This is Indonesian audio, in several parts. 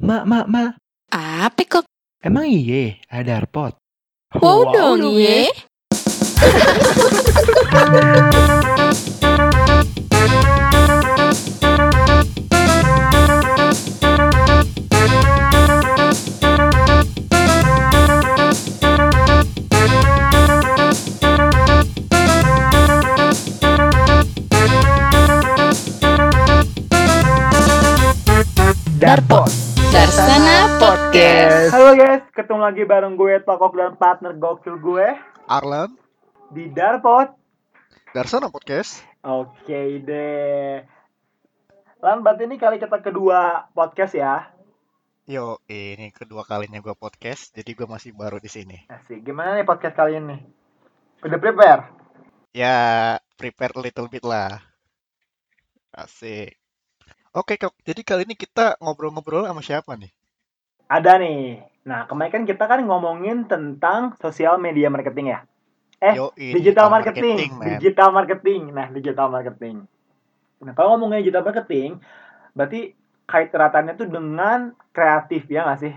Mak, mak, mak. Apa kok? Emang iye ada arpot? Wow, dong ye. Darpot. Darsana Podcast. Halo guys, ketemu lagi bareng gue Tokok dan partner gokil gue Arlan, di Darpot. Darsana Podcast. Oke deh. Lan, berarti ini kali kita kedua podcast ya. Yo, ini kedua kalinya gue podcast, jadi gue masih baru di sini. Asik. Gimana nih podcast kali ini? Udah prepare? Ya, prepare a little bit lah. Asik. Oke, kok. Jadi kali ini kita ngobrol-ngobrol sama siapa nih? Ada nih. Nah, kemarin kan kita kan ngomongin tentang sosial media marketing ya. Eh, Yoi, digital marketing, man. digital marketing. Nah, digital marketing. Nah, kalau ngomongin digital marketing, berarti kait eratannya tuh dengan kreatif ya nggak sih?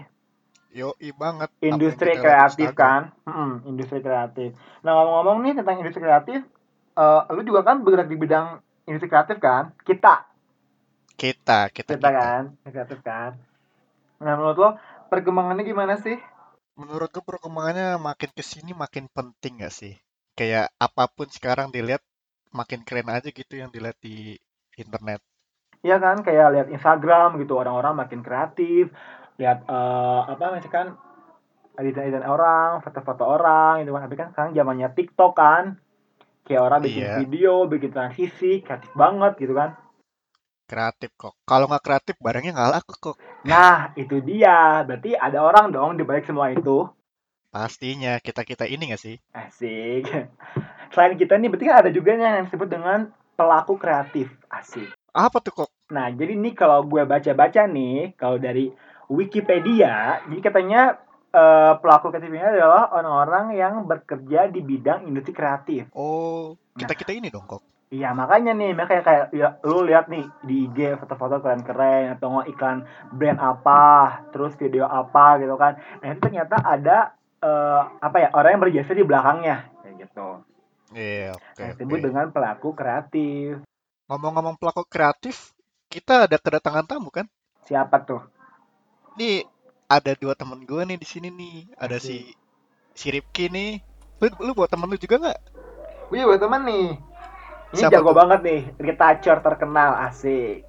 Yoi banget. Apa yang industri kreatif kan Mm-mm, industri kreatif nah ngomong-ngomong nih tentang industri kreatif eh lu juga kan bergerak di bidang industri kreatif kan kita Kita, kita, kita kan industri kreatif kan. Nah menurut lo perkembangannya gimana sih? Menurut gue perkembangannya makin ke sini makin penting gak sih? Kayak apa pun sekarang dilihat makin keren aja gitu yang dilihat di internet. Iya kan kayak lihat Instagram gitu orang-orang makin kreatif. Lihat eh, apa misalkan editan-editan orang foto-foto orang gitu kan. Tapi kan sekarang zamannya TikTok kan. Kayak orang bikin Iya. video bikin transisi kreatif banget gitu kan Kreatif kok. Kalau nggak kreatif barangnya nggak laku kok. Nah, itu dia. Berarti ada orang dong di balik semua itu. Pastinya kita-kita ini gak sih? Asik. Selain kita nih, berarti kan ada juga nih yang disebut dengan pelaku kreatif. Asik. Apa tuh kok? Nah, jadi nih kalau gue baca-baca nih, kalau dari Wikipedia, jadi katanya eh, pelaku kreatif ini adalah orang-orang yang bekerja di bidang industri kreatif. Oh, kita-kita ini dong kok. Iya makanya nih makanya kayak ya, lu lihat nih di IG foto-foto keren-keren atau nggak iklan brand apa terus video apa gitu kan nah itu ternyata ada eh, apa ya orang yang berjasa di belakangnya kayak gitu Iya, oke. yang oke. disebut dengan pelaku kreatif Ngomong-ngomong pelaku kreatif, kita ada kedatangan tamu kan? siapa tuh Nih ada dua temen gue nih di sini nih. Ada si si Ripki nih. Lu, lu buat temen lu juga nggak? Wih buat temen nih ini Siapa jago tuh? banget nih retoucher terkenal asik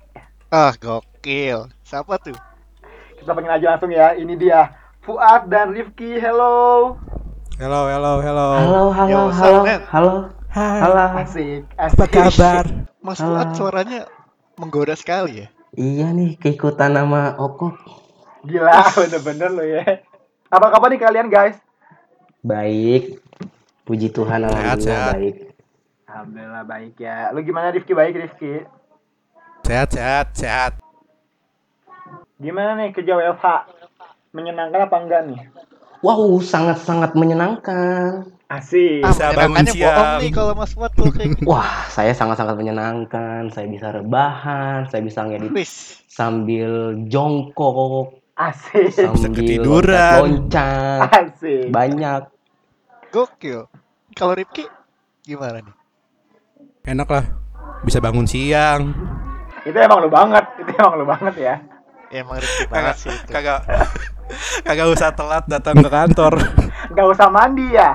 Ah, gokil. Siapa tuh? kita panggil aja langsung ya ini dia Fuad dan Rifki hello Halo, halo, halo. Halo, halo, Yo, halo, man? halo, Hai. halo. asik Apa asik kabar? Mas Halo. Fuad suaranya menggoda sekali ya. Iya nih, keikutan sama Oppo. gila bener-bener lo ya apa kabar nih kalian guys Baik. Puji Tuhan, alhamdulillah sehat. baik. Alhamdulillah baik ya. Lu gimana Rifki? Baik Rifki. Sehat, sehat, sehat. Gimana nih kerja WFH? Menyenangkan apa enggak nih? Wow, sangat-sangat menyenangkan. Asik. Ah, Bisa bangun siang. bohong nih kalau Mas Fuad gitu. Wah, saya sangat-sangat menyenangkan. Saya bisa rebahan, saya bisa ngedit Wis. sambil jongkok, Asik. sambil ketiduran. loncat. Asik. Banyak. Gokil. Kalau Ripki gimana nih? Enak lah. Bisa bangun siang. Itu emang lu banget. Itu emang lu banget ya. Ya, emang Ripki banget Kagak, sih itu. kagak, kagak usah telat datang ke kantor. Gak usah mandi ya.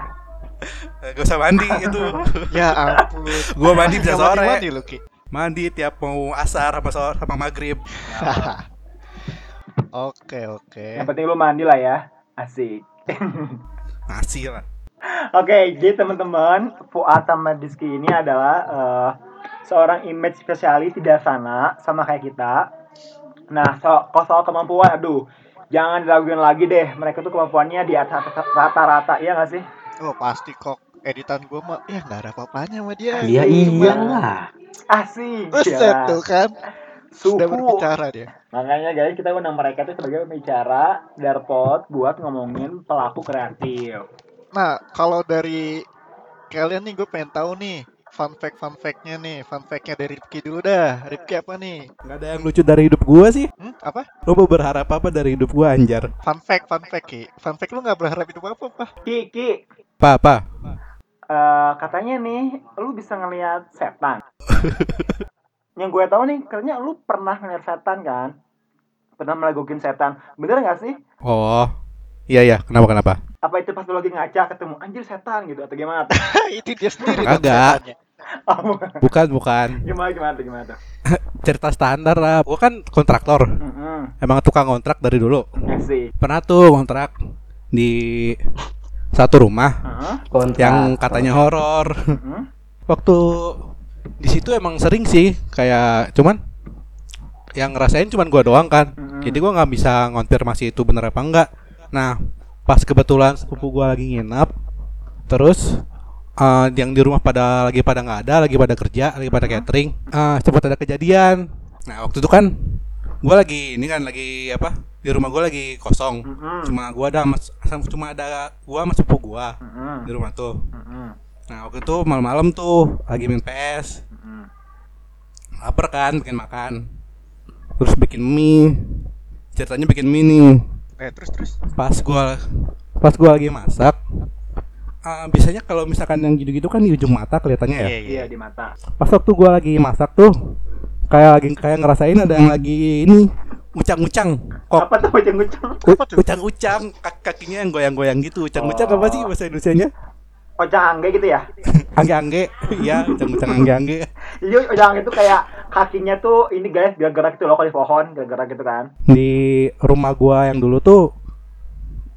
Kagak usah mandi itu. Ya ampun. Gua mandi bisa Nggak sore. mandi-mandi lu, Ki. Mandi tiap mau asar sama sore sama maghrib. Oke, oke. Yang penting lu mandi lah ya. Asik. Masih lah. Oke, jadi teman-teman, Fuad sama Rizky ini adalah eh, seorang image spesialis di sana sama kayak kita. Nah, so, kalau soal kemampuan, aduh, jangan diraguin lagi deh. Mereka tuh kemampuannya di atas rata-rata, iya nggak sih? Oh pasti kok editan gue mah ya nggak ada apa-apanya sama dia. Iya, iyalah. Asik. Buset gila. tuh kan. Suhu. Udah berbicara dia. Makanya guys, kita undang mereka tuh sebagai pembicara Darpot buat ngomongin pelaku kreatif. Nah kalau dari kalian nih gue pengen tahu nih fun fact fun factnya nih, fun factnya dari Rifki dulu dah. Rifki apa nih? Nggak ada yang lucu dari hidup gua sih. Hmm? Apa? Lo mau berharap apa dari hidup gua anjar? Fun fact, fun fact Ki. Fun fact lu nggak berharap hidup apa apa? Ki, Ki, Apa apa? eh, katanya nih, lu bisa ngelihat setan. Yang gue tahu nih, katanya lu pernah ngeliat setan kan? Pernah melagokin setan. Bener nggak sih? Oh. Iya iya, kenapa kenapa? Apa itu pas lu lagi ngaca ketemu anjir setan gitu atau gimana? itu dia sendiri. Kagak. Oh, Bukan bukan. gimana gimana tuh gimana tuh? Cerita standar lah. Gua kan kontraktor. Mm-mm. Emang tukang kontrak dari dulu. Sih. Pernah tuh kontrak di satu rumah Heeh. Kontrak. yang katanya horor. Mm-mm. Waktu di situ emang sering sih kayak cuman yang ngerasain cuman gua doang kan. Mm-mm. Jadi gua nggak bisa ngonfirmasi itu bener apa enggak. Nah, pas kebetulan sepupu gua lagi nginap, terus eh, yang di rumah pada lagi pada nggak ada, lagi pada kerja, lagi pada catering, eh sempat ada kejadian. Nah, waktu itu kan gua lagi ini kan lagi apa? Di rumah gua lagi kosong. Mm-mm. Cuma gua ada mas, cuma ada gua sama sepupu gua Mm-mm. di rumah tuh. Mm-mm. Nah, waktu itu malam-malam tuh lagi main PS. Mm-mm. Lapar kan, bikin makan. Terus bikin mie. Ceritanya bikin mie nih. Eh terus terus. Pas gua pas gua lagi masak, ah, biasanya kalau misalkan yang gitu-gitu kan di ujung mata kelihatannya ya. Iya iya. Iya di mata. Pas waktu gua lagi masak tuh kayak lagi kayak ngerasain ada yang lagi ini ucang-ucang kok Apa tuh ucang-ucang kak- kakinya yang goyang-goyang gitu ucang-ucang apa sih bahasa Indonesianya Ojang angge gitu ya? angge-angge iya ucang-ucang angge-angge Iya, ojang itu kayak kakinya tuh ini guys gerak-gerak gitu loh kalau di pohon, gerak-gerak gitu kan. di rumah gua yang dulu tuh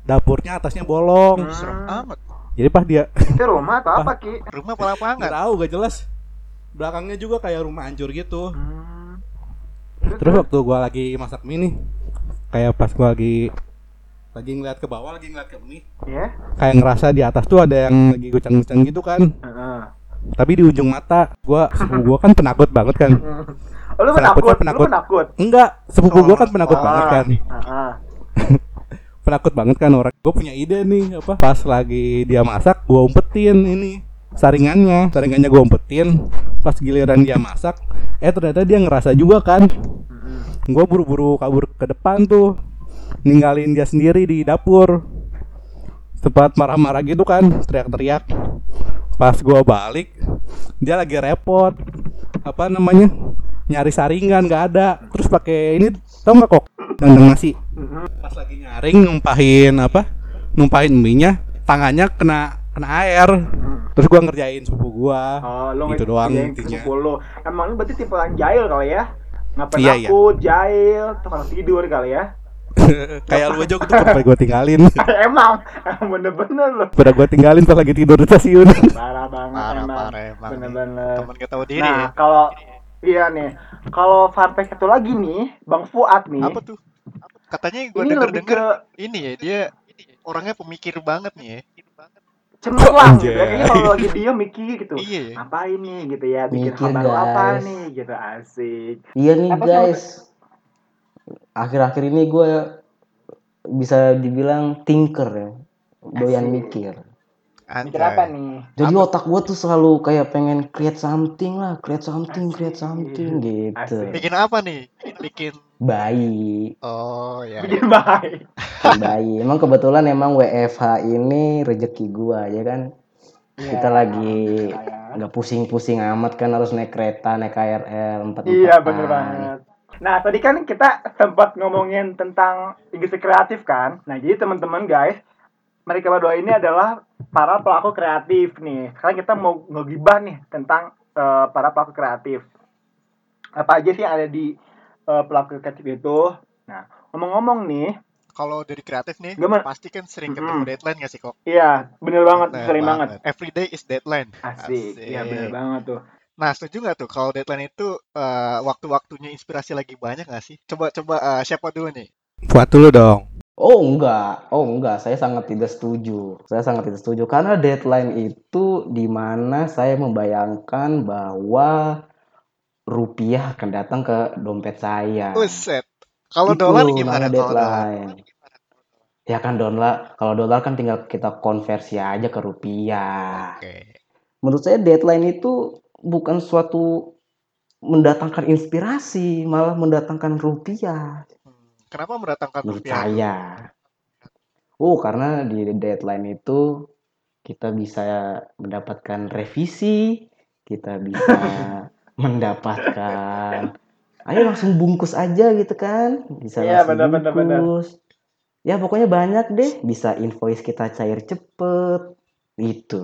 dapurnya atasnya bolong Serem Hmm. amat. jadi pas dia Itu rumah atau apa, Ki? Rumah apa lapangan? nggak tahu gak jelas belakangnya juga kayak rumah hancur gitu Hmm. terus waktu gua lagi masak mie nih kayak pas gua lagi lagi ngeliat ke bawah lagi ngeliat ke mie Iya. kayak ngerasa di atas tuh ada yang lagi gucang-gucang gitu kan. Heeh. tapi di ujung mata gua sepupu gua kan penakut banget kan. Oh, lu Penakutnya penakut, penakut. lu penakut. enggak sepupu gua kan penakut Ah, banget kan. Heeh. penakut banget kan orang. Gue punya ide nih apa? Pas lagi dia masak gue umpetin ini saringannya. Saringannya gue umpetin. Pas giliran dia masak eh ternyata dia ngerasa juga kan. Mm-mm. gue buru-buru kabur ke depan tuh ninggalin dia sendiri di dapur sempat marah-marah gitu kan teriak-teriak pas gue balik dia lagi repot apa namanya nyari saringan nggak ada terus pakai ini tau nggak kok dandang nasi pas lagi nyaring numpahin apa numpahin mie nya tangannya kena kena air terus gua ngerjain sepupu gua Oh, lu Gitu doang intinya. lu. Emang lu berarti tipe orang jahil kali ya? Ngapa Iya, iya. takut, jahil, tukang tidur kali ya? kayak lu aja gitu sampai gua tinggalin emang, emang bener-bener lu. pada gua tinggalin pas lagi tidur di stasiun Parah banget Parah emang. parah emang. Bener-bener. Temen tahu diri Nah, ya. kalau iya nih, kalau fun satu lagi nih, Bang Fuad nih. Apa tuh? Katanya gue Ini denger lebih denger ke ini ya dia orangnya pemikir banget nih ya. cemerlang gitu ya. Kayaknya kalau lagi dia mikir gitu. Iya ya. Apa ini gitu ya, bikin Mikir, hal baru apa nih gitu asik. Iya nih Apa sih guys. Akhir-akhir ini gue bisa dibilang thinker ya. Doyan Asik. mikir. Mikir apa nih? Jadi otak gue tuh selalu kayak pengen create something lah, create something, create something gitu. Asik. Bikin apa nih? Bikin Bayi, oh ya. Bikin baik. bayi. Emang kebetulan emang WFH ini rezeki gua ya kan. Kita lagi ya. nggak pusing-pusing amat kan harus naik kereta, naik KRL empat Iya bener banget. Nah tadi kan kita sempat ngomongin tentang industri kreatif kan. Nah jadi teman-teman guys, mereka berdua ini adalah para pelaku kreatif nih. Sekarang kita mau ngegibah nih tentang eh, para pelaku kreatif. Apa aja sih yang ada di eh, pelaku kreatif itu? Nah ngomong-ngomong nih, Kalau dari kreatif nih, Gimana? pasti kan sering ketemu Mm-mm. deadline gak sih kok? iya bener banget, Nah, sering banget. Every day is deadline. Asik, iya bener banget tuh. Nah, setuju nggak tuh kalau deadline itu eh, waktu-waktunya inspirasi lagi banyak nggak sih? Coba coba eh, siapa dulu nih? buat dulu dong Oh enggak, oh enggak, saya sangat tidak setuju. Saya sangat tidak setuju karena deadline itu di mana saya membayangkan bahwa rupiah akan datang ke dompet saya. Buset. Kalau dolar gimana deadline. Ya kan dolar, kalau dolar kan tinggal kita konversi aja ke rupiah. Oke. Menurut saya deadline itu bukan suatu mendatangkan inspirasi, malah mendatangkan rupiah Hmm, Kenapa mendatangkan menurut rupiah? saya. Oh, karena di deadline itu kita bisa mendapatkan revisi, kita bisa mendapatkan ayo langsung bungkus aja gitu kan. Bisa Iya, langsung benar, benar, benar. bungkus. Ya pokoknya banyak deh, bisa invoice kita cair cepet. Itu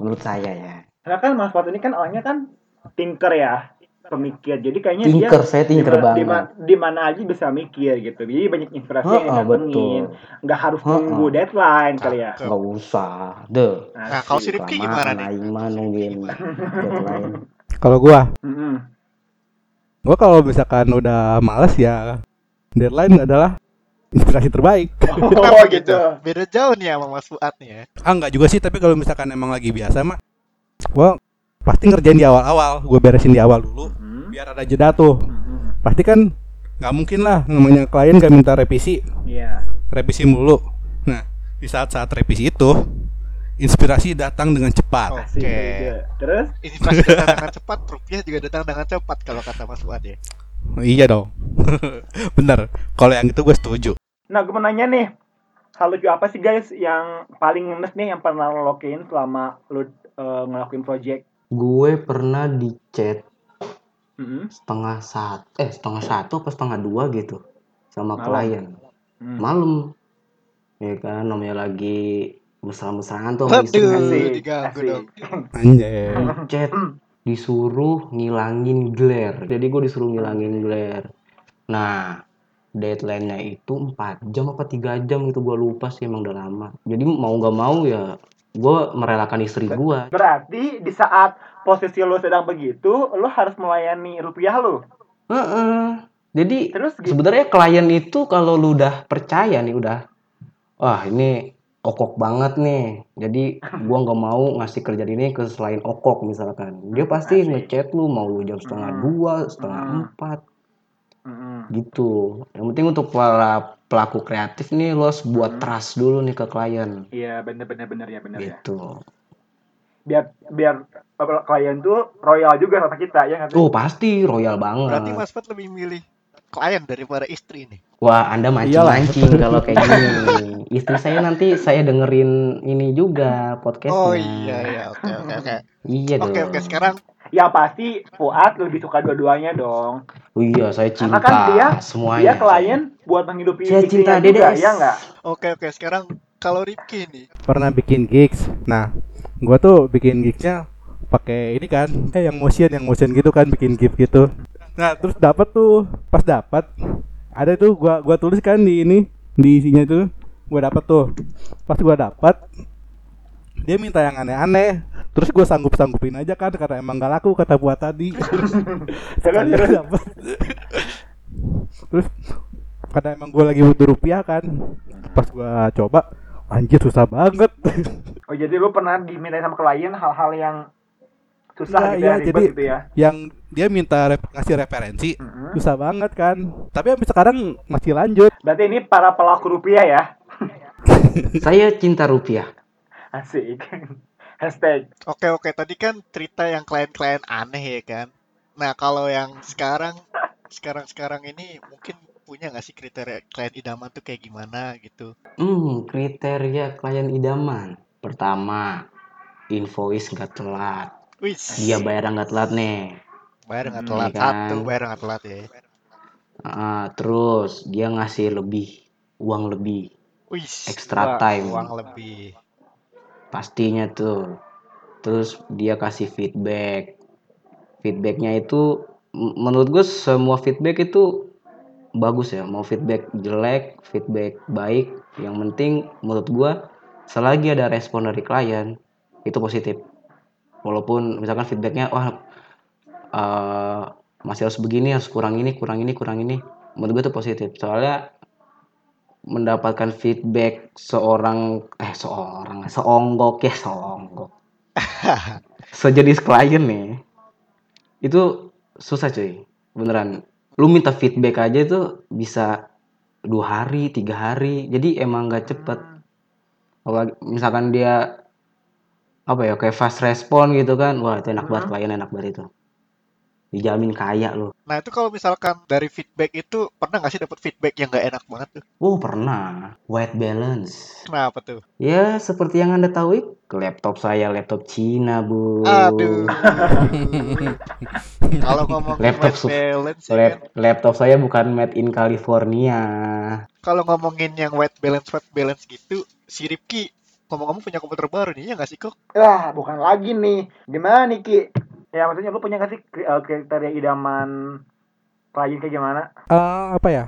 menurut saya ya. Karena kan Mas Fuad ini kan orangnya kan thinker ya, pemikir. Jadi kayaknya Tinker, dia saya tinker di ma- di, banget. ma- di mana aja bisa mikir gitu. Jadi banyak inspirasi yang Heeh, didatengin. betul. Nggak harus Heeh. nunggu deadline kali ya. Nggak usah. Deh. Nah, kalau si Rifki gimana nih? mah nungguin deadline. Kalau gua, Mm-mm. gua kalau misalkan udah males ya deadline adalah inspirasi terbaik. Oh Kenapa gitu. Beda jauh nih sama Mas Fuad nih ya. Ah enggak juga sih, tapi kalau misalkan emang lagi biasa mah gua pasti ngerjain di awal-awal, gua beresin di awal dulu Hmm. biar ada jeda tuh. Mm-mm. Pasti kan nggak mungkin lah namanya klien gak minta revisi, Iya. revisi mulu. Nah, di saat-saat revisi itu inspirasi datang dengan cepat. Oke. juga. Terus Inspirasi datang dengan cepat, rupiah juga datang dengan cepat kalau kata Mas Fuad ya. Iya dong. Bener. Kalau yang itu gue setuju. Nah, gue mau nanya nih, hal lucu apa sih guys yang paling ngenes nih yang pernah lo lakuin selama lo eh, ngelakuin project? Gue pernah di chat Mm-mm. setengah satu, eh setengah satu apa setengah dua gitu sama Malam. klien Hmm. malam. Ya kan namanya lagi mesra-mesraan tuh kan. Diganggu asik. dong. Anjay. di chat disuruh ngilangin glare. Jadi gue disuruh ngilangin glare. Nah, deadline-nya itu 4 jam apa 3 jam gitu gue lupa sih emang udah lama. Jadi mau nggak mau ya gue merelakan istri gue. Berarti di saat posisi lo sedang begitu, lo harus melayani rupiah lo. Heeh. Jadi Terus gitu. sebenarnya klien itu kalau lu udah percaya nih udah wah ini okok banget nih jadi gua nggak mau ngasih kerjaan ini ke selain okok misalkan dia pasti Asik. ngechat lu mau lu jam setengah Hmm. dua setengah Hmm. empat Gitu yang penting untuk para pelaku kreatif nih lo harus buat Hmm. trust dulu nih ke klien Iya, bener-bener bener ya, bener ya. gitu Biar biar apa, klien tuh royal juga sama kita ya nggak oh pasti royal banget Berarti Mas Fuad lebih milih klien daripada istri nih. Wah, Anda mancing-mancing kalau kayak gini. Istri saya nanti saya dengerin ini juga podcastnya. Oh iya iya oke oke oke. Iya dong. Oke oke sekarang Yang pasti Fuad lebih suka dua-duanya dong. Oh iya, saya cinta Karena kan dia semuanya. dia klien buat menghidupi Saya cinta juga, Dedes. ya nggak? oke oke sekarang kalau Rifki nih Pernah bikin gigs. Nah, gua tuh bikin gigsnya pakai ini kan, eh yang motion, yang motion gitu kan, bikin gif gitu. Nah, terus dapat tuh, pas dapat ada tuh gua gua tulis kan di ini, di isinya tuh gua dapat tuh. Pas gua dapat dia minta yang aneh-aneh. Terus gua sanggup-sanggupin aja kan karena emang gak laku kata buat tadi. Terus terus. dapet. Terus karena emang gue lagi butuh rupiah kan, pas gua coba, anjir susah banget. Oh jadi lu pernah diminta sama klien hal-hal yang susah Iya, gitu iya, ya, ribet jadi- gitu ya? yang dia minta rep- ngasih referensi Mm-mm. susah banget kan tapi sampai sekarang masih lanjut Berarti ini para pelaku rupiah ya? Saya cinta rupiah. Asik. Hashtag. Oke oke tadi kan cerita yang klien-klien aneh ya kan. Nah kalau yang sekarang sekarang sekarang ini mungkin punya nggak sih kriteria klien idaman tuh kayak gimana gitu? Hmm, kriteria klien idaman. Pertama, invoice nggak telat. Wis. Dia bayar nggak telat nih. bayar nggak Hmm, telat iya kan? satu bayar nggak telat ya. Ah, terus dia ngasih lebih uang lebih. Wis. Extra dua, time. Uang lebih. Pastinya tuh. Terus dia kasih feedback. Feedbacknya itu menurut gue semua feedback itu bagus ya. Mau feedback jelek, feedback baik, yang penting menurut gue selagi ada respon dari klien itu positif. Walaupun misalkan feedbacknya wah eh, masih harus begini, harus kurang ini, kurang ini, kurang ini. Menurut gue itu positif. Soalnya mendapatkan feedback seorang eh seorang seonggok ya seonggok. Sejenis klien nih. Itu susah cuy beneran. Lu minta feedback aja itu bisa dua hari tiga hari. Jadi emang nggak cepet. Apalagi- misalkan dia apa ya kayak fast respon gitu kan. Wah itu enak banget klien enak banget itu dijamin kaya loh Nah itu kalau misalkan dari feedback itu pernah nggak sih dapat feedback yang nggak enak banget tuh? oh pernah white balance Kenapa tuh? ya seperti yang anda tahu laptop saya laptop Cina bu Aduh. kalau ngomongin Laptop white balance, ya Lap- kan? laptop saya bukan made in California Kalau ngomongin yang white balance, white balance gitu, si Ripki ngomong-ngomong punya komputer baru nih, ya nggak sih kok? Lah, bukan lagi nih. Gimana nih, Ki? Ya, maksudnya lu punya nggak sih eh, kriteria idaman klien kayak gimana? Eh, apa ya?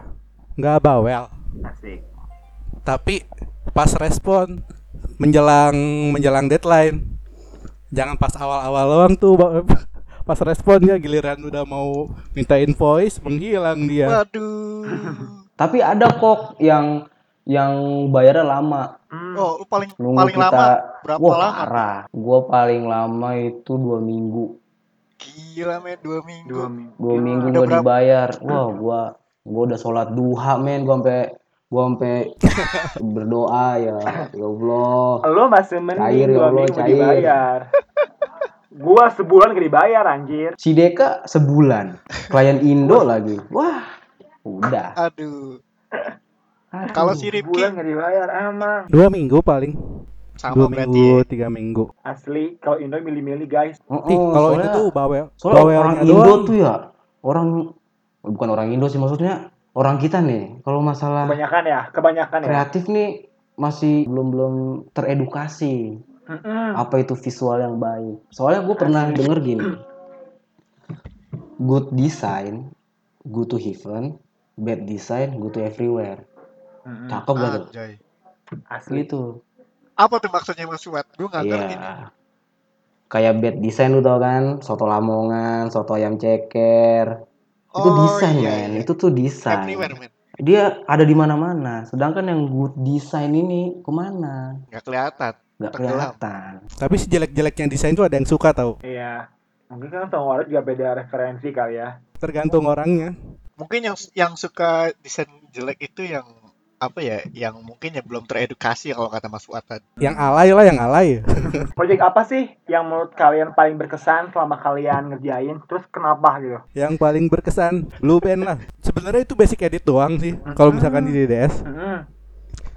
Nggak bawel, Asik. tapi pas respon menjelang menjelang deadline. Jangan pas awal-awal doang tuh pas responnya giliran udah mau minta invoice menghilang dia. Waduh. tapi ada kok yang yang bayarnya lama Hmm. Oh, lu paling nunggu paling kita lama berapa wah lama? parah gua paling lama itu dua minggu Gila men, dua minggu. Dua minggu. dua minggu Udah gua berapa? dibayar wah gua gua udah sholat duha men gua sampai gua sampai berdoa ya ya Allah Lu masih mending Cair, ya dua Allah, minggu cair. dibayar. Gua sebulan gak dibayar, anjir. si Deka sebulan klien Indo lagi wah udah Aduh. Aduh. Kalau si Ripki dibayar, emang. Dua minggu paling. Sama Dua berarti. minggu, ya. tiga minggu. Asli, kalau Indo milih-milih, guys. Oh, Ih, oh, kalau itu tuh bawel. soalnya bawelnya orang Indo doang. tuh ya orang bukan orang Indo sih maksudnya orang kita nih kalau masalah Kebanyakan ya, kebanyakan ya. kreatif nih masih belum belum teredukasi Mm-mm. apa itu visual yang baik soalnya gue pernah denger gini good design good to heaven bad design good to everywhere Mm-mm. cakep gak tuh Anjay. Asli. gitu Apa tuh maksudnya Mas Fuad? Gue nggak ngerti iya kayak bad design lu tau kan soto lamongan soto ayam ceker itu Oh, desain iya, men iya. itu tuh desain Everywhere dia ada di mana-mana sedangkan yang good design ini ke mana Nggak kelihatan. nggak Tenggelam. kelihatan Tapi si jelek-jeleknya desain tuh ada yang suka tau. Iya. Mungkin kan sama orang juga beda referensi kali ya. Tergantung orangnya. Mungkin yang yang suka desain jelek itu yang apa ya? Yang mungkin ya belum teredukasi kalau kata Mas Fuad tadi. Yang alay lah, yang alay. Project apa sih yang menurut kalian paling berkesan selama kalian ngerjain? Terus kenapa gitu? yang paling berkesan, Blue Band lah. Sebenarnya itu basic edit doang sih. Kalau misalkan di DDS, Mm-mm.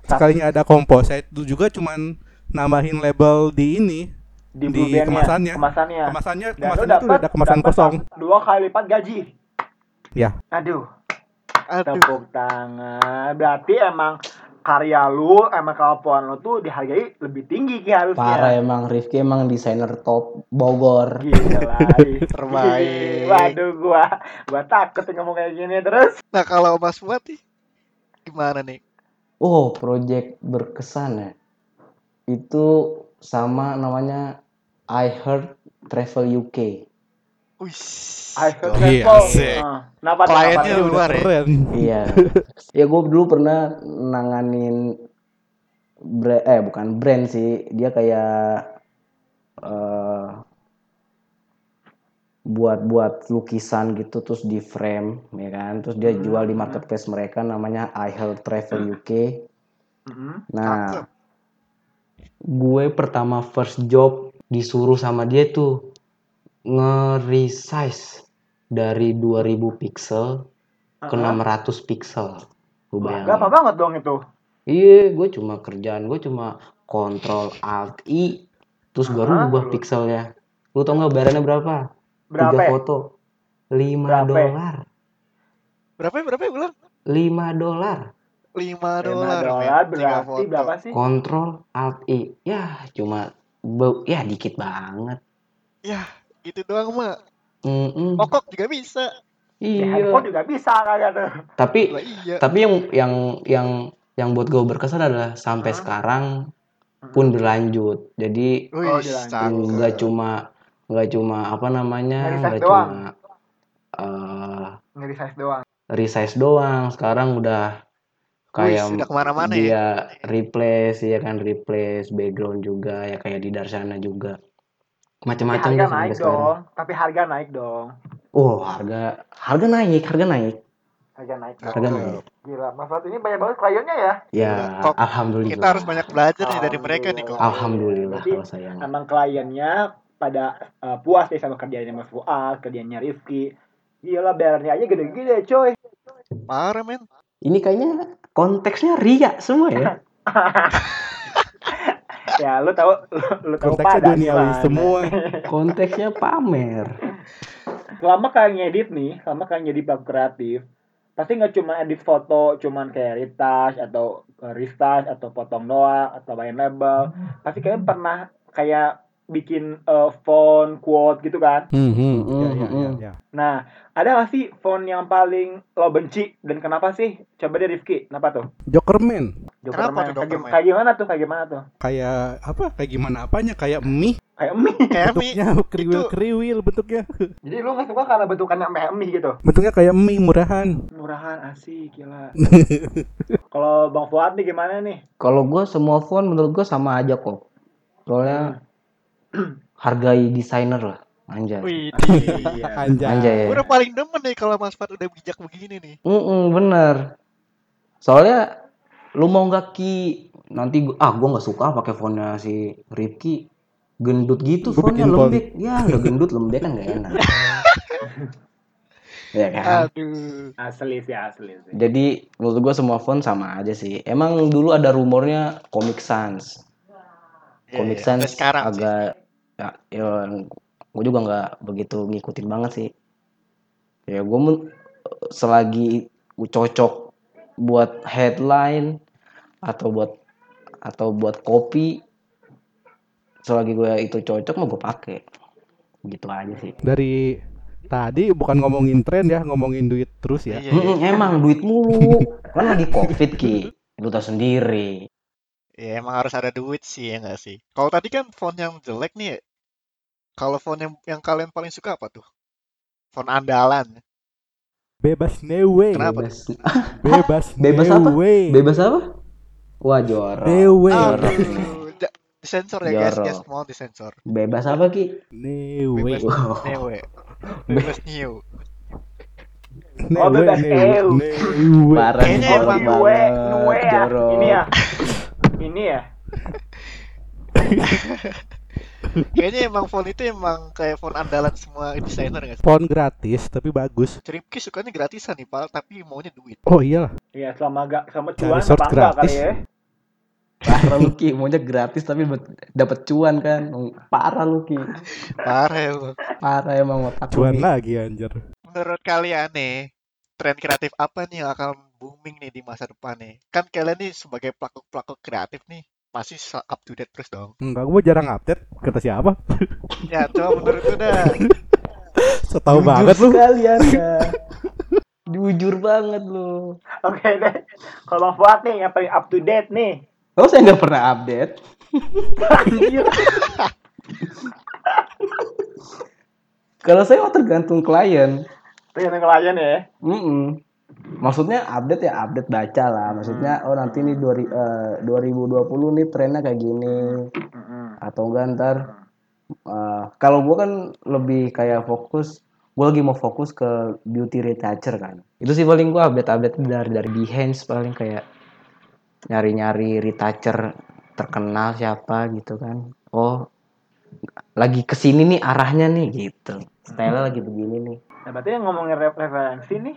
sekalinya ada kompos, saya itu juga cuman nambahin label di ini. Di, Di kemasannya. Kemasannya. Kemasannya, Dan lu kemasannya tuh udah ada kemasan kosong. Dua kali lipat gaji. Ya. Aduh, Aduh. tepuk tangan. Berarti emang karya lu, emang kemampuan lu tuh dihargai lebih tinggi ki harusnya. parah emang Rifki emang desainer top Bogor Gila. Terbaik. Waduh, gua gua takut ngomong kayak gini terus. Nah kalau Mas Fuad nih gimana nih? oh project berkesan ya itu sama namanya I Heard Travel UK Iya, travel. asik. Ah, Kenapa? Kliennya luar ya. Keren. iya ya gue dulu pernah nanganin brand eh bukan brand sih dia kayak eh buat buat lukisan gitu terus di frame ya kan terus dia jual di marketplace mereka namanya I Heard Travel UK Mm-mm. Nah, gue pertama first job disuruh sama dia tuh nge-resize dari 2000 pixel ke 600 pixel. Lu bayangin. Gak apa banget dong itu. Iya, gue cuma kerjaan gue cuma kontrol alt i terus gue Ah, rubah lu- pixelnya. Lu tau nggak bayarannya berapa? Berapa? Tiga ya? foto. 5 Berapa? dolar. Berapa ya? Berapa ya bilang? 5 dolar. 5 Lima dolar. dolar men. Tiga berarti berapa sih? Kontrol alt i. Ya, cuma ya dikit banget. Ya, itu doang mah. Mm-mm. Pokok juga bisa. Ya, Iya. handphone juga bisa kagak tuh. Tapi Lah iya. tapi yang yang yang yang buat gue berkesan adalah sampai sekarang pun berlanjut. Jadi Oh, nggak cuma nggak cuma apa namanya nggak doang. cuma eh Nge-resize doang. resize doang. Sekarang udah kayak Wih, sudah ke mana-mana ya. dia replace ya kan replace background juga ya kayak di Darsana juga Macam-macam harga deh sampai naik sekarang. dong. Tapi harga naik dong. Oh harga harga naik harga naik Harga naik. Harga naik. Gila, Mas Fuad ini banyak banget kliennya ya. Ya, Kok alhamdulillah. Kita harus banyak belajar nih dari mereka nih kok. Alhamdulillah Berarti kalau saya. Emang kliennya pada eh, puas deh sama kerjanya Mas Fuad, kerjanya Rifki. Gila, bayarnya aja gede-gede, coy. Parah men. Ini kayaknya konteksnya ria semua ya. ya, lu tahu lu, lu tahu Konteksnya pada duniawi gimana. semua. Konteksnya pamer. selama kalian ngedit nih, selama kalian jadi pelaku kreatif, pasti nggak cuma edit foto, cuman kayak retouch atau uh, retouch atau potong doang atau main label. Pasti kalian pernah kayak bikin uh, font, quote gitu kan. Hmm, hmm. Mm, Ya, ya, ya, ya. Nah, ada nggak sih font yang paling lo benci dan kenapa sih? Coba deh Rifki, kenapa tuh? Jokerman. Kenapa tuh Kayak, kayak gimana tuh? Kayak gimana tuh? Kayak apa? Kayak gimana apanya? Kayak mie. Kayak mie. Kayak. Bentuknya kriwil-kriwil bentuknya. Jadi lu nggak suka karena bentukannya kayak mie gitu? Bentuknya kayak mie murahan. Murahan, asik, gila. Kalau Bang Fuad nih gimana nih? Kalau gue semua font menurut gue sama aja kok. Soalnya hargai desainer lah. Anjay. Wih, Iya. Anjay. Anjay. gue udah paling demen nih kalau Mas Fat udah bijak begini nih. Mm bener. Soalnya lu mau nggak ki nanti gua, ah gue nggak suka pakai fontnya si Rifki gendut gitu Gua fontnya bikin font. lembek ya udah gendut lembek kan gak enak ya kan Aduh. Asli sih, asli sih. jadi menurut gue semua font sama aja sih emang dulu ada rumornya Comic Sans Iya, Comic iya. Sans Sampai sekarang sih. agak ya, ya gue juga nggak begitu ngikutin banget sih ya gue selagi cocok buat headline atau buat atau buat kopi selagi gue itu cocok mau gue pakai gitu aja sih Dari tadi bukan ngomongin tren ya, ngomongin duit terus ya. Iya, iya. Emang duit mulu kan lagi covid ki lu tau sendiri Ya emang harus ada duit sih ya nggak sih. Kalau tadi kan font yang jelek nih, kalau font yang yang kalian paling suka apa tuh? Font andalan. Bebas newe. Kenapa? bebas Bebas Bebas apa? bebas apa wah jorok Newe. Aduh, ja- disensor ya guys, Jorok. guys, mau disensor. bebas apa ki Newe. Bebas Wow. newe. Bebas new. Oh, bebas newe, ew. newe. parah Kayaknya jorok emang banget nue ya. jorok Ini ya. Ini ya. Kayaknya emang font itu emang kayak font andalan semua desainer nggak sih? Font gratis tapi bagus. Ceripki sukanya gratisan nih, Pal, tapi maunya duit. Oh iyalah. Iya, selama gak sama cuan apa enggak kali gratis. ya? parah lu ki maunya gratis tapi dapat cuan kan parah lu ki Parah ya, Bang. parah emang otak Cuan Ki. lagi anjir. Menurut kalian nih, tren kreatif apa nih yang akan booming nih di masa depan nih? Kan kalian nih sebagai pelaku-pelaku kreatif nih, pasti se- up to date terus dong. Enggak, gue jarang update. Kata siapa? Ya, coba menurut lu dah. Setahu banget lu. sekali anda jujur banget lu Oke deh. Kalau Fuad nih yang paling up to date nih. oh saya nggak pernah update kalau saya mah tergantung klien Tergantung klien ya. Mm-mm. Maksudnya update ya update baca lah. Maksudnya oh nanti nih dua, ri- eh, 2020 nih trennya kayak gini. Atau enggak ntar eh, kalau gua kan lebih kayak fokus gua lagi mau fokus ke beauty retoucher kan. Itu sih paling gua update-update dari dari Behance paling kayak nyari-nyari retoucher terkenal siapa gitu kan. Oh lagi ke sini nih arahnya nih gitu. Style lagi begini nih. Nah, berarti yang ngomongin re- referensi nih,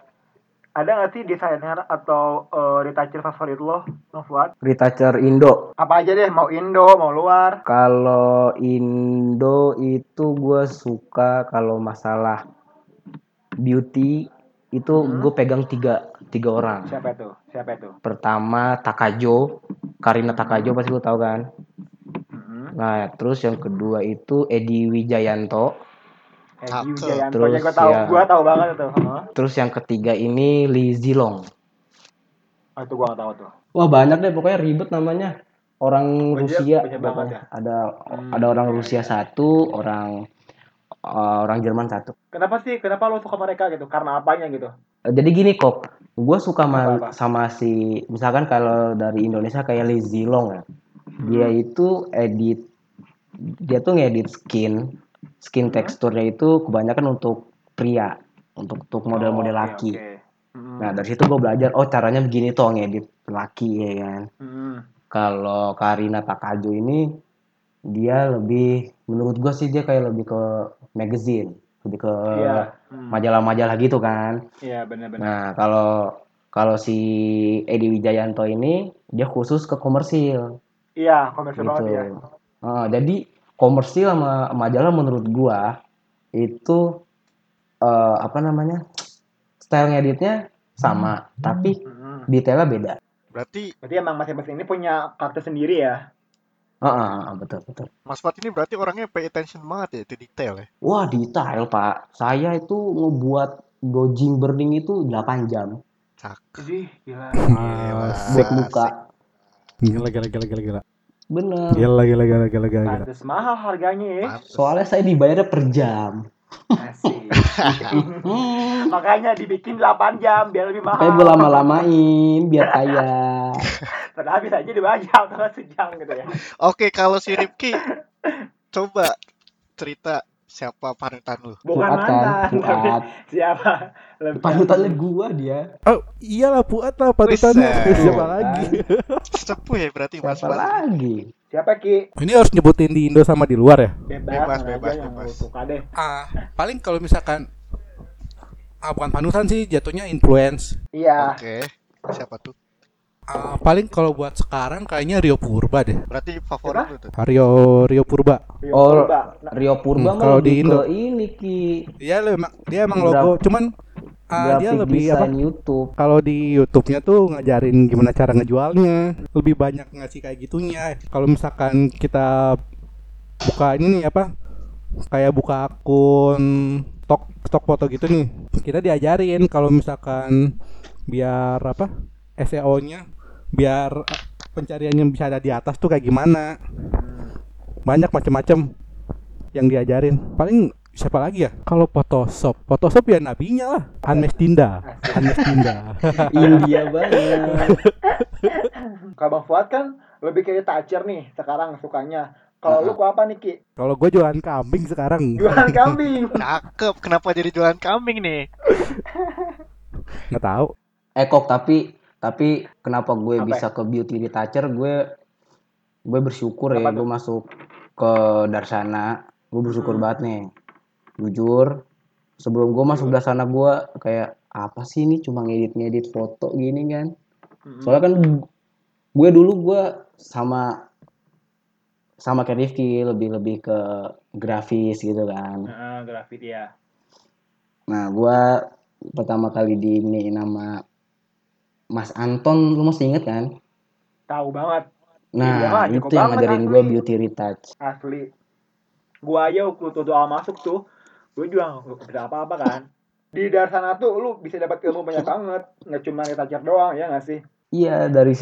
ada nggak sih desainer atau uh, retoucher favorit lo, Fuad? Retoucher Indo Apa aja deh, mau Indo, mau luar. Kalau Indo itu gue suka kalau masalah beauty itu gue pegang tiga tiga orang. Siapa itu? Siapa itu? Pertama Takajo, Karina Takajo pasti lu tahu kan. Mm-hmm. Nah terus yang kedua itu Edi Wijayanto. Wijayanto Terus, ya gue tahu, ya. gue tahu banget itu. Heeh. Terus yang ketiga ini Lee Zilong. Oh, itu gue nggak tahu tuh. Wah banyak deh pokoknya ribet namanya. Orang Rusia pokoknya. ya? Ada Hmm, ada orang iya, Rusia iya. satu, orang eh, orang Jerman satu. Kenapa sih? Kenapa lo suka mereka gitu? Karena apanya gitu? Eh, Jadi gini kok, gue suka sama, sama si, misalkan kalau dari Indonesia kayak Lee Zilong ya, dia Hmm. itu edit, dia tuh ngedit skin, skin Hmm. teksturnya itu kebanyakan untuk pria, untuk untuk model-model Oh, laki. oke. Mm-mm. Nah dari situ gue belajar, oh caranya begini tuh ngedit laki ya kan. Hmm. Kalau Karina Takajo ini dia lebih, menurut gue sih dia kayak lebih ke magazine, lebih ke Iya. Hmm. majalah-majalah gitu kan. Iya benar-benar. Nah kalau kalau si Edi Wijayanto ini dia khusus ke komersil Iya komersial gitu. banget ya. Ah, jadi komersil sama majalah menurut gua itu eh, apa namanya style ngeditnya sama, tapi Hmm. detailnya beda. Berarti Berarti emang masing-masing ini punya karakter sendiri ya. Ah, ah, ah, betul betul. Mas Fat ini berarti orangnya pay attention banget ya itu detail ya. Wah detail pak. Saya itu ngebuat dodging burning itu 8 jam. Cakep. Jadi gila. Gila. Buat muka. Gila gila gila gila gila. Bener. Gila gila gila gila gila. gila. Pantes mahal harganya ya. Pantes. Soalnya saya dibayarnya per jam. Asik. Makanya dibikin 8 jam biar lebih mahal. Kayak gue lama-lamain biar kaya. Padahal bisa aja atau sejam gitu ya. Oke, kalau si Ripki coba cerita siapa panutan lu. Bukan Fuad kan, mantan. tapi Fuad. Siapa? Lebih Panutannya gua dia. Oh iyalah Fuad lah panutannya. Siapa lagi? Sepuh ya berarti Mas Siapa lagi? Siapa Ki? Ini harus nyebutin di Indo sama di luar ya? Bebas, Bebas, bebas, bebas. deh. Ah, paling kalau misalkan ah, bukan panutan sih jatuhnya influence. Iya. Oke. Siapa tuh? Ah, paling kalau buat sekarang kayaknya Rio Purba deh. Berarti favorit lu tuh. Rio Rio Purba. Rio Oh, Purba. Nah, Rio Purba Hmm, kalau di Indo. ke ini Ki. Dia emang dia emang logo, cuman ah, dia lebih apa? YouTube. Kalau di YouTube-nya tuh ngajarin gimana cara ngejualnya, lebih banyak ngasih kayak gitunya. Kalau misalkan kita buka ini nih apa? Kayak buka akun stok stok foto gitu nih. Kita diajarin kalau misalkan biar apa? SEO-nya biar pencariannya bisa ada di atas tuh kayak gimana. Banyak macam-macam yang diajarin. Paling siapa lagi ya? Kalau Photoshop, Photoshop ya nabinya lah. Anmes Tinda, Anmes Tinda. India banget. Kalau Bang Fuad kan lebih kayak toucher nih sekarang sukanya. Kalau lu kok apa nih Ki? Kalau gue jualan kambing sekarang, Jualan kambing. Cakep. Kenapa jadi jualan kambing nih? nggak tahu. Eh kok tapi tapi kenapa gue Apa? bisa ke beauty retoucher? Gue gue bersyukur ya Kenapa gue masuk ke Darsana. Gue bersyukur banget nih. Jujur sebelum gue masuk Darsana gue kayak apa sih ini? Cuma ngedit-ngedit foto gini kan? Soalnya kan gue dulu gue sama sama kayak Rifki lebih lebih ke grafis gitu kan. Heeh, grafit ya. Nah, gua pertama kali di ini nama Mas Anton, lu masih inget kan? Tahu banget Nah, Iya, jago itu yang ngajarin gua beauty retouch. asli. Gua aja waktu tuh awal masuk tuh, gue juga nggak bisa apa-apa kan. Di Darsana tuh lu bisa dapat ilmu banyak banget, nggak cuma retoucher doang ya nggak sih? Iya, dari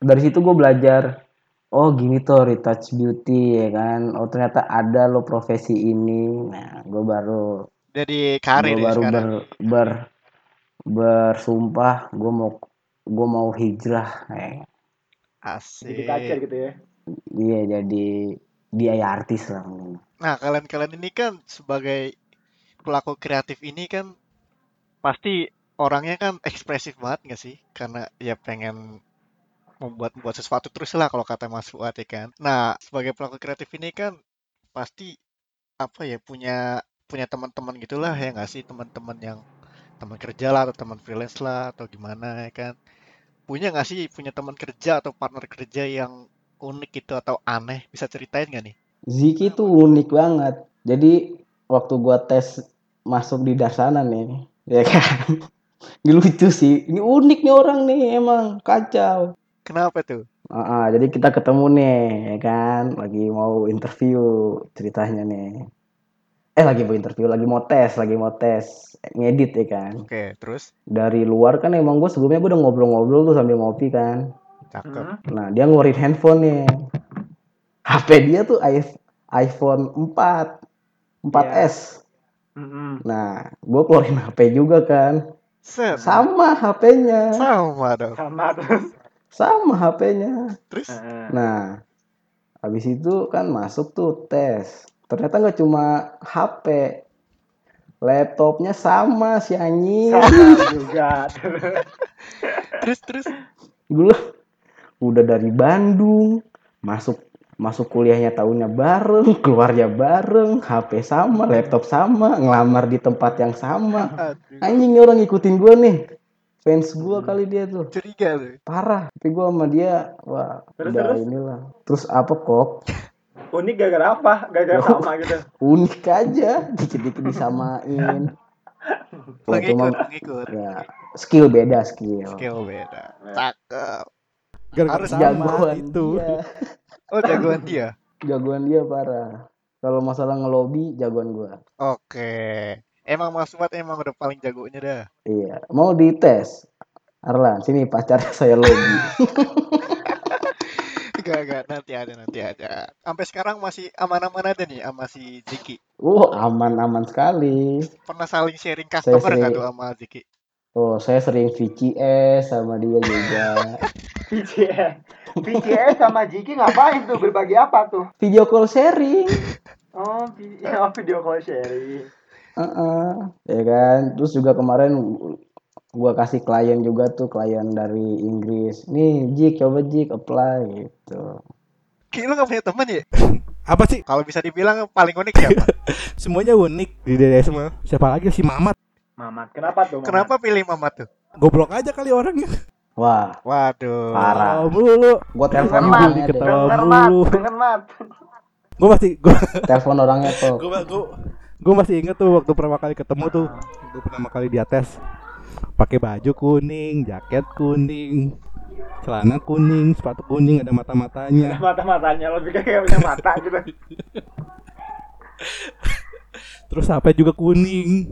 dari situ gua belajar. Oh, gini tuh retouch beauty ya kan. Oh, ternyata ada lo profesi ini. Nah, gua baru Jadi karir gua ya baru sekarang. ber, ber bersumpah gua mau gua mau hijrah. Eh, Jadi toucher Asik. gitu ya. iya jadi biaya artis lah. Nah, kalian-kalian ini kan sebagai pelaku kreatif ini kan pasti orangnya kan ekspresif banget nggak sih? Karena ya pengen membuat membuat sesuatu terus lah kalau kata Mas Fuad ya kan. Nah, sebagai pelaku kreatif ini kan pasti apa ya punya punya teman-teman gitulah ya nggak sih teman-teman yang teman kerja lah atau teman freelance lah atau gimana ya kan. Punya nggak sih punya teman kerja atau partner kerja yang unik gitu atau aneh? Bisa ceritain nggak nih? Ziki tuh unik banget. Jadi waktu gua tes masuk di Darsana nih, ya kan. Ini lucu sih. Ini unik nih orang nih emang kacau. Kenapa tuh? Ah, ah, jadi kita ketemu nih, ya kan. Lagi mau interview ceritanya nih. Eh lagi mau interview, lagi mau tes, lagi mau tes ngedit ya kan. Oke, terus Dari luar kan emang gue sebelumnya gue udah ngobrol-ngobrol tuh sambil ngopi kan. cakep. Nah, dia ngeluarin handphone nih. HP dia tuh i- iPhone 4. 4S. Mm-mm. Nah, gue keluarin HP juga kan. Set. Sama HP-nya. Sama dong. Sama terus. Sama HP-nya. Terus Heeh. Nah, habis itu kan masuk tuh tes. Ternyata nggak cuma HP. laptopnya sama si anjing. Sama juga. Terus terus. Gue udah dari Bandung masuk masuk kuliahnya tahunnya bareng keluarnya bareng HP sama laptop sama ngelamar di tempat yang sama. Anjing orang ngikutin gue nih. Fans gue kali dia tuh. Curiga lu. parah. Tapi gue sama dia wah Terus, udah terus? inilah. Terus apa kok Unik gara-gara apa? Gara-gara sama gitu. unik aja dikit-dikit disamain cuma Pengikut, pengikut. ya skill beda skill Skill beda. Cakep. Gara-gara Harus sama jagoan itu. dia Oh jagoan dia. jagoan dia parah kalau masalah ngelobi jagoan gue Oke. Emang Mas Fuad emang udah paling jagonya dah. iya mau dites Arlan sini pacar saya lobby Gak, gak, nanti ada, nanti ada. Sampai sekarang masih aman-aman ada nih sama si Ziki. oh aman-aman sekali Pernah saling sharing customer sering- nggak tuh sama Ziki? oh saya sering VCS sama dia juga VCS. VCS sama Jiki ngapain tuh? Berbagi apa tuh? video call sharing Oh, oh video call sharing. Heeh, ya kan terus juga kemarin gua kasih klien juga tuh klien dari Inggris nih Jik coba Jik apply gitu Ki, lu gak punya temen ya? Apa sih? Kalau bisa dibilang paling unik siapa? Semuanya unik di DDS mah. Siapa lagi si Mamat? Mamat, kenapa tuh? Mamat? Kenapa pilih Mamat tuh? Goblok aja kali orangnya. wah Waduh. Parah. Tahu mulu. gua telepon orangnya. Ketawa mulu. Denger, Mat. Gue masih gue telepon orangnya tuh gue gue gue masih inget tuh waktu pertama kali ketemu tuh waktu pertama kali dia tes pakai baju kuning jaket kuning celana kuning sepatu kuning ada mata matanya Mata-matanya lebih kayak punya mata gitu. terus HP juga kuning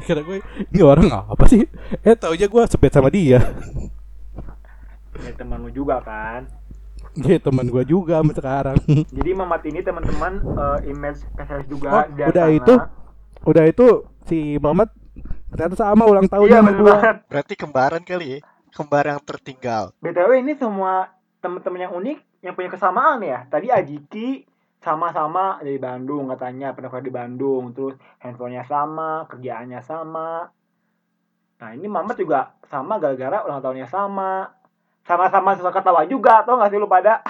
kira gue ini orang apa sih eh tau aja gue sebet sama dia Ini teman lu juga kan. dia teman gue juga sampai sekarang Jadi Mamat ini teman-teman eh, image spesialis juga oh udah sana. itu udah itu si Muhammad ternyata sama ulang tahunnya Iya sama banget. Berarti kembaran kali ya? Kembar yang tertinggal. BTW ini semua teman-teman yang unik yang punya kesamaan ya. Tadi Ajiki sama-sama dari Bandung katanya pernah kuliah di Bandung terus handphonenya sama kerjaannya sama nah ini Mamat juga sama gara-gara ulang tahunnya sama sama-sama suka ketawa juga tau gak sih lu pada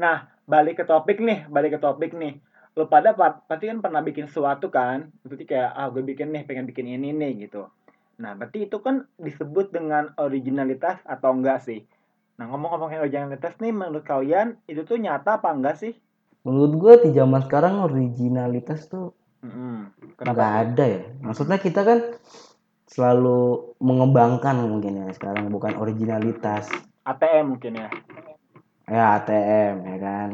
nah balik ke topik nih balik ke topik nih lu pada pa- pasti kan pernah bikin sesuatu kan berarti kayak ah gue bikin nih pengen bikin ini nih gitu. Nah berarti itu kan disebut dengan originalitas atau enggak sih? Nah ngomong-ngomongin originalitas nih menurut kalian itu tuh nyata apa enggak sih? Menurut gua di zaman sekarang originalitas tuh Mm-mm. nggak ada ya. Maksudnya kita kan selalu mengembangkan mungkin ya sekarang bukan originalitas. ATM mungkin ya? Ya ATM ya kan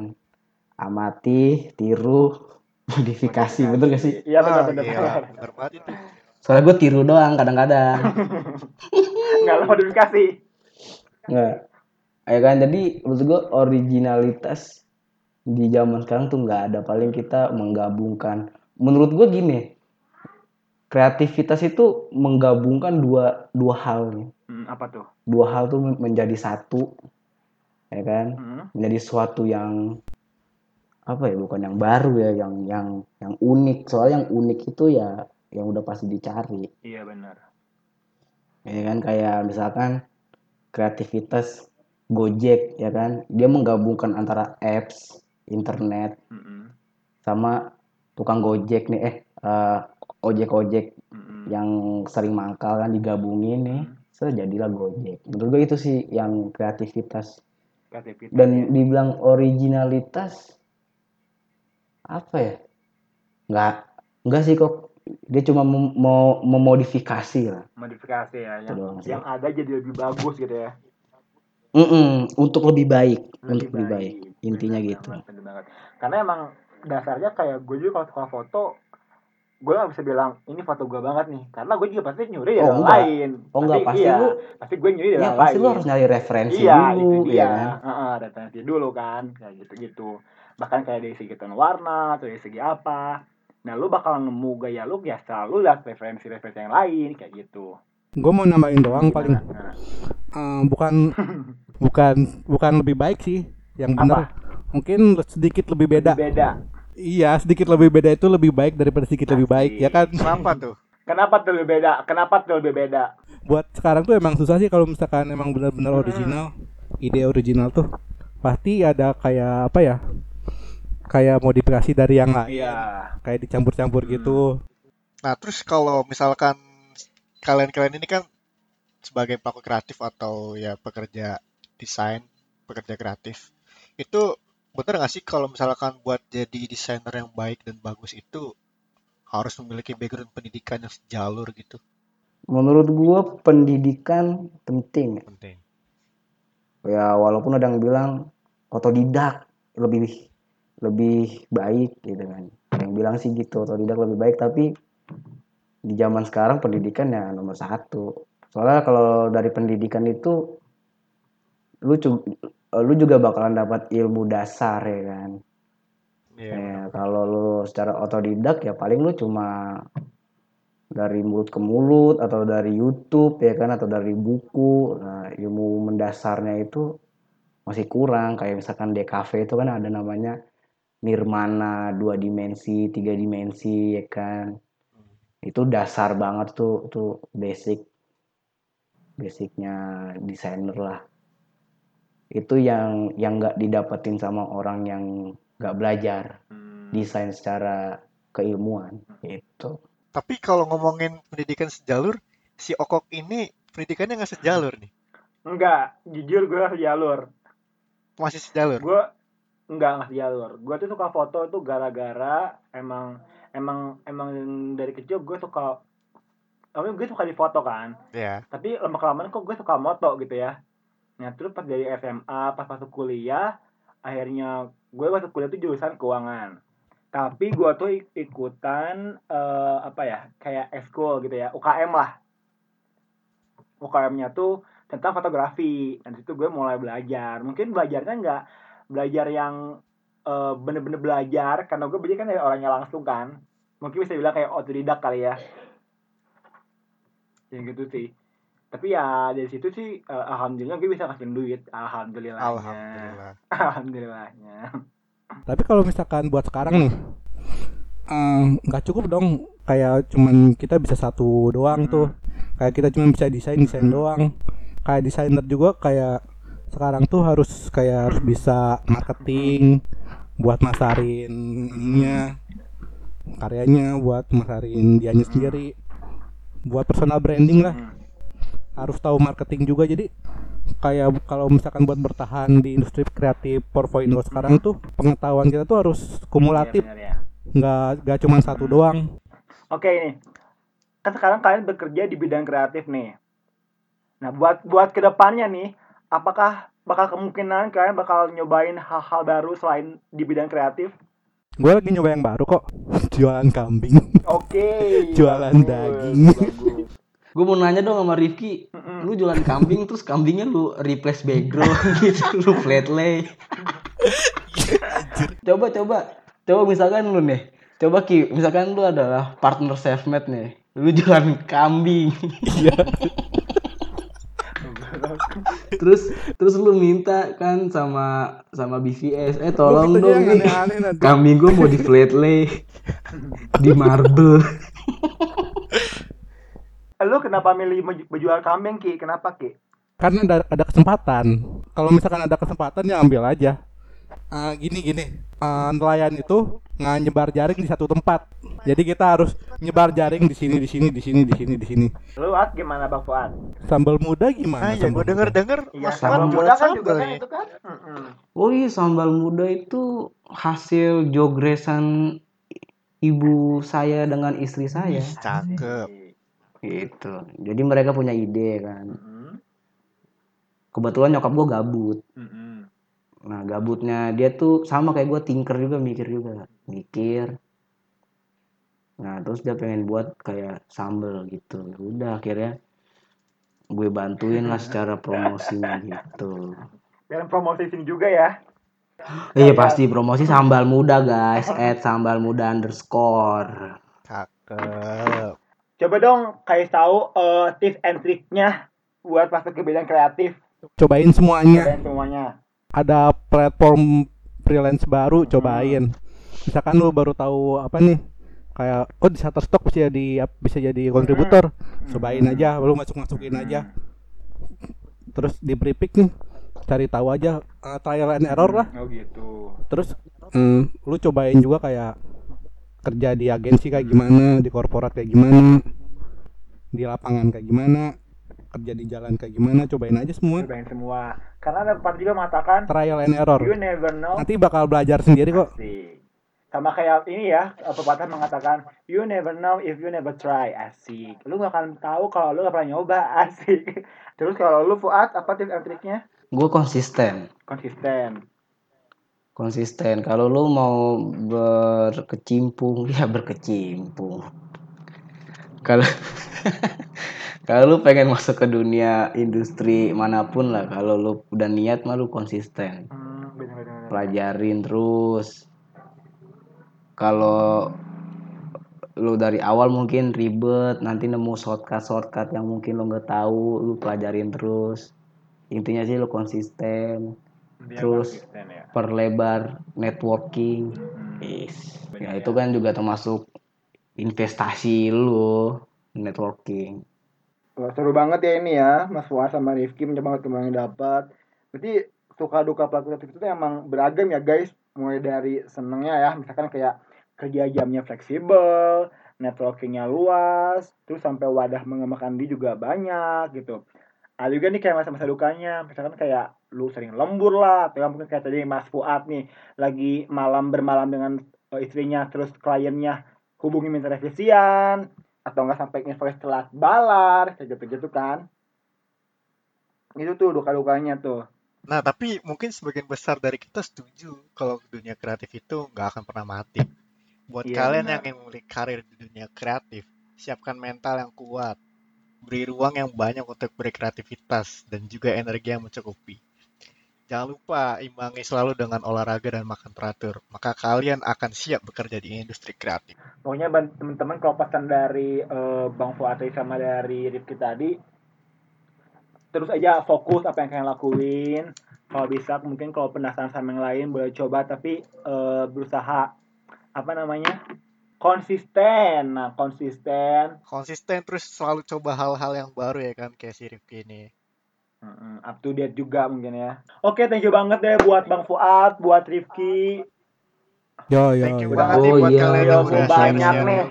amati tiru modifikasi betul gak sih? Iya Ah, benar benar. iya, benar. banget itu. soalnya gue tiru doang kadang-kadang. Nggak lo modifikasi. Nggak. Ya kan jadi menurut gue originalitas di zaman sekarang tuh nggak ada. Paling kita menggabungkan. Menurut gue gini kreativitas itu menggabungkan dua dua hal nih. Hmm, apa tuh? Dua hal tuh men- menjadi satu ya kan? Hmm. menjadi sesuatu yang apa ya bukan yang baru ya yang yang yang unik. Soalnya yang unik itu ya yang udah pasti dicari. Iya benar. Ya kan kayak misalkan kreativitas Gojek ya kan? Dia menggabungkan antara apps internet Mm-mm. sama tukang Gojek nih eh eh, ojek-ojek Mm-mm. yang sering mangkal kan digabungin nih. Sejadilah Gojek. Menurut gue itu sih yang kreativitas. Kreativitas dan ya. dibilang originalitas apa ya? Nggak nggak sih kok. Dia cuma mem- mau memodifikasi lah. Modifikasi ya yang, doang yang ada jadi lebih bagus gitu ya. Mm-mm, untuk lebih baik untuk lebih baik. intinya Bener gitu. banget, bener banget. karena emang dasarnya kayak gue juga kalau suka foto gue gak bisa bilang ini foto gue banget nih. Karena gue juga pasti nyuri dari Oh, orang lain. Oh, enggak, pasti iya, lu- pasti gue nyuri dari ya orang pasti lain. lu harus nyari referensi iya dulu itu dia. ya kan? Heeh, referensi dulu kan kayak gitu gitu bahkan kayak dari segi tone warna atau dari segi apa. Nah lu bakal nemu gaya lu ya selalu lihat referensi-referensi yang lain kayak gitu. Gue mau nambahin doang paling Nah, Eh, bukan bukan bukan lebih baik sih. Yang benar mungkin sedikit lebih beda. Beda. Iya sedikit lebih beda itu lebih baik daripada sedikit lebih baik ya kan? Kenapa tuh? Kenapa tuh lebih beda? Kenapa tuh lebih beda? buat sekarang tuh emang susah sih kalau misalkan emang benar-benar original. Ide original tuh pasti ada kayak apa ya kayak modifikasi dari yang lain Iya. kayak dicampur-campur gitu Nah, terus kalau misalkan kalian-kalian ini kan sebagai pelaku kreatif atau ya pekerja desain, pekerja kreatif, itu bener nggak sih kalau misalkan buat jadi desainer yang baik dan bagus itu harus memiliki background pendidikan yang sejalur gitu? Menurut gua pendidikan penting. Penting. Ya walaupun ada yang bilang otodidak lebih lebih baik gitu kan. Yang bilang sih gitu otodidak lebih baik tapi di zaman sekarang pendidikan ya nomor satu. Soalnya kalau dari pendidikan itu lu lu juga bakalan dapat ilmu dasar ya kan. Iya. Ya, kalau lu secara otodidak ya paling lu cuma dari mulut ke mulut atau dari YouTube ya kan atau dari buku. Nah, ilmu mendasarnya itu masih kurang kayak misalkan DKV itu kan ada namanya nirmana dua dimensi, tiga dimensi ya kan. Itu dasar banget tuh tuh basic basicnya desainer lah. Itu yang yang nggak didapetin sama orang yang nggak belajar desain secara keilmuan gitu. Tapi kalau ngomongin pendidikan sejalur, si Okok ini pendidikannya nggak sejalur nih. Enggak, jujur gue sejalur. Masih sejalur. Gue enggak nggak sejalur. Gue tuh suka foto tuh gara-gara emang emang emang dari kecil gue suka tapi gue suka di foto kan. Ya. tapi lama kelamaan kok gue suka moto gitu ya. Nah terus pas dari SMA pas masuk kuliah akhirnya gue masuk kuliah tuh jurusan keuangan. Tapi gue tuh ik- ikutan eh, apa ya kayak ekskul gitu ya UKM lah. UKM-nya tuh tentang fotografi. Dan situ gue mulai belajar. Mungkin belajarnya nggak belajar yang eh, bener-bener belajar karena gue belajar kan dari orangnya langsung kan. Mungkin bisa bilang kayak otodidak kali ya. Yang gitu sih. Tapi ya dari situ sih eh, alhamdulillah gue bisa kasih duit. Alhamdulillah Alhamdulillah. alhamdulillahnya. Tapi kalau misalkan buat sekarang nih eh, nggak cukup dong. Kayak cuman kita bisa satu doang tuh. Kayak kita cuma bisa desain desain doang. Kayak desainer juga kayak sekarang tuh harus kayak harus bisa marketing buat masarin ininya karyanya buat masarin dianya sendiri buat personal branding lah. Harus tahu marketing juga. Jadi kayak kalau misalkan buat bertahan di industri kreatif 4.0 sekarang tuh pengetahuan kita tuh harus kumulatif. Iya, ya. nggak nggak cuma satu doang. Oke ini, kan sekarang kalian bekerja di bidang kreatif nih. Nah buat buat ke depannya nih, apakah bakal kemungkinan kalian bakal nyobain hal-hal baru selain di bidang kreatif? gue lagi nyoba yang baru kok jualan kambing Oke. Jualan bagus, daging. bagus. Gue mau nanya dong sama Rifki, Mm-mm. lu jualan kambing terus kambingnya lu replace background gitu, lu flat lay. coba coba coba misalkan lu nih, coba Ki, misalkan lu adalah partner selfmade nih, lu jualan kambing. iya terus terus lu minta kan sama sama BVS, eh tolong Gua dong mintanya yang nih, nanti. kambing gue mau di flat lay, di marble. Lu kenapa milih menju- menjual kambing Ki? Kenapa Ki? karena ada, ada kesempatan kalau misalkan ada kesempatan ya ambil aja Ah, gini gini Ah, nelayan itu nggak nyebar jaring di satu tempat jadi kita harus nyebar jaring di sini di sini di sini di sini di sini Lu At gimana Bang Fuad? sambal muda gimana Ah, ya sambal gue denger denger Iya, Mas sambal Wan muda jualan kan juga sambal kan ya. itu kan? Oh iya sambal muda itu hasil jogresan ibu saya dengan istri saya. Cakep. Gitu. Jadi mereka punya ide kan. Kebetulan nyokap gue gabut. Mm-mm. Nah gabutnya dia tuh sama kayak gue tinker juga mikir juga. Mikir. Nah terus dia pengen buat kayak sambal gitu. Udah akhirnya gue bantuin lah secara promosinya gitu. Dan promosi sini juga ya. Iya pasti promosi sambal muda guys. Add sambal muda underscore. Cakep. Coba dong kasih tahu eh, tips and triknya buat masuk ke bidang kreatif cobain semuanya dan semuanya. Ada platform freelance baru cobain. Misalkan lu baru tahu apa nih kayak oh di Shutterstock bisa jadi bisa jadi kontributor. Cobain Hmm. aja lu masuk masukin aja terus di Pripik nih cari tahu aja uh, trial and error lah. Oh gitu. terus mm, lu cobain juga kayak kerja di agensi kayak gimana di korporat kayak gimana di lapangan kayak gimana kerja di jalan kayak gimana cobain aja semua Cobain semua. Karena ada pepatah juga mengatakan trial and error you never know. nanti bakal belajar sendiri kok Asik. Sama kayak ini ya, pepatah mengatakan you never know if you never try. Asik. Lu gak akan tahu kalau lu gak pernah nyoba. Asik. Terus kalau lu Fuad, apa tips and triknya? gue konsisten Konsisten. konsisten kalau lu mau berkecimpung ya berkecimpung kalau kalau lu pengen masuk ke dunia industri mana pun lah kalau lu udah niat mah lu konsisten Hmm, bener-bener. pelajarin terus kalau lu dari awal mungkin ribet nanti nemu shortcut shortcut yang mungkin lu nggak tahu lu pelajarin terus intinya sih lu konsisten Dia Terus- konsisten ya. perlebar networking Hmm. Is. Bener ya itu kan juga termasuk investasi lu networking Wah, seru banget ya ini ya, Mas Fuad sama Rifki mencoba yang dapat. Berarti suka duka pelaku kreatif itu emang beragam ya guys. Mulai dari senengnya ya, misalkan kayak kerja jamnya fleksibel, networkingnya luas, terus sampai wadah mengembangkan diri juga banyak gitu. Ada juga nih kayak masa-masa dukanya, misalkan kayak lu sering lembur lah, atau mungkin kayak tadi Mas Fuad nih, lagi malam bermalam dengan eh, istrinya, terus kliennya hubungi minta revisian, atau enggak sampai invoice telat balar kayak gitu-gitu kan itu tuh duka-dukanya tuh Nah, tapi mungkin sebagian besar dari kita setuju kalau dunia kreatif itu nggak akan pernah mati. Buat Iya, kalian benar. yang ingin memiliki karir di dunia kreatif, siapkan mental yang kuat, beri ruang yang banyak untuk berkreativitas dan juga energi yang mencukupi. Jangan lupa imbangi selalu dengan olahraga dan makan teratur, maka kalian akan siap bekerja di industri kreatif. pokoknya teman-teman kalau pesan dari eh, Bang Fuad sama dari Rifki tadi terus aja fokus apa yang kalian lakuin kalau bisa mungkin kalau penasaran sama yang lain boleh coba tapi eh, berusaha apa namanya konsisten nah konsisten Konsisten terus selalu coba hal-hal yang baru ya kan, kayak si Rifki ini. Mm-mm, up to date juga mungkin ya oke thank you banget deh buat Bang Fuad buat Rifki yo yo, Thank you yo. banget Oh, nih buat iya, kalian iya, yang udah banyak share-share nih.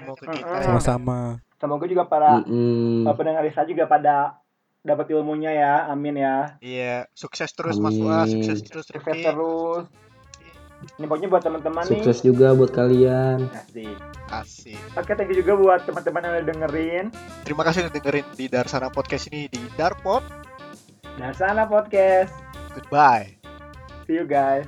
sama-sama semoga juga para Mm-mm. uh, pendengar Risa juga pada dapat ilmunya ya amin ya Iya, sukses terus Mas Wah, Amin. sukses terus sukses Rifki. terus ini pokoknya buat teman-teman nih sukses juga buat kalian Asik. Asik. oke thank you juga buat teman-teman yang udah dengerin Terima kasih udah dengerin di Darsana Podcast ini di Darpod. Nah sana podcast Goodbye. see you guys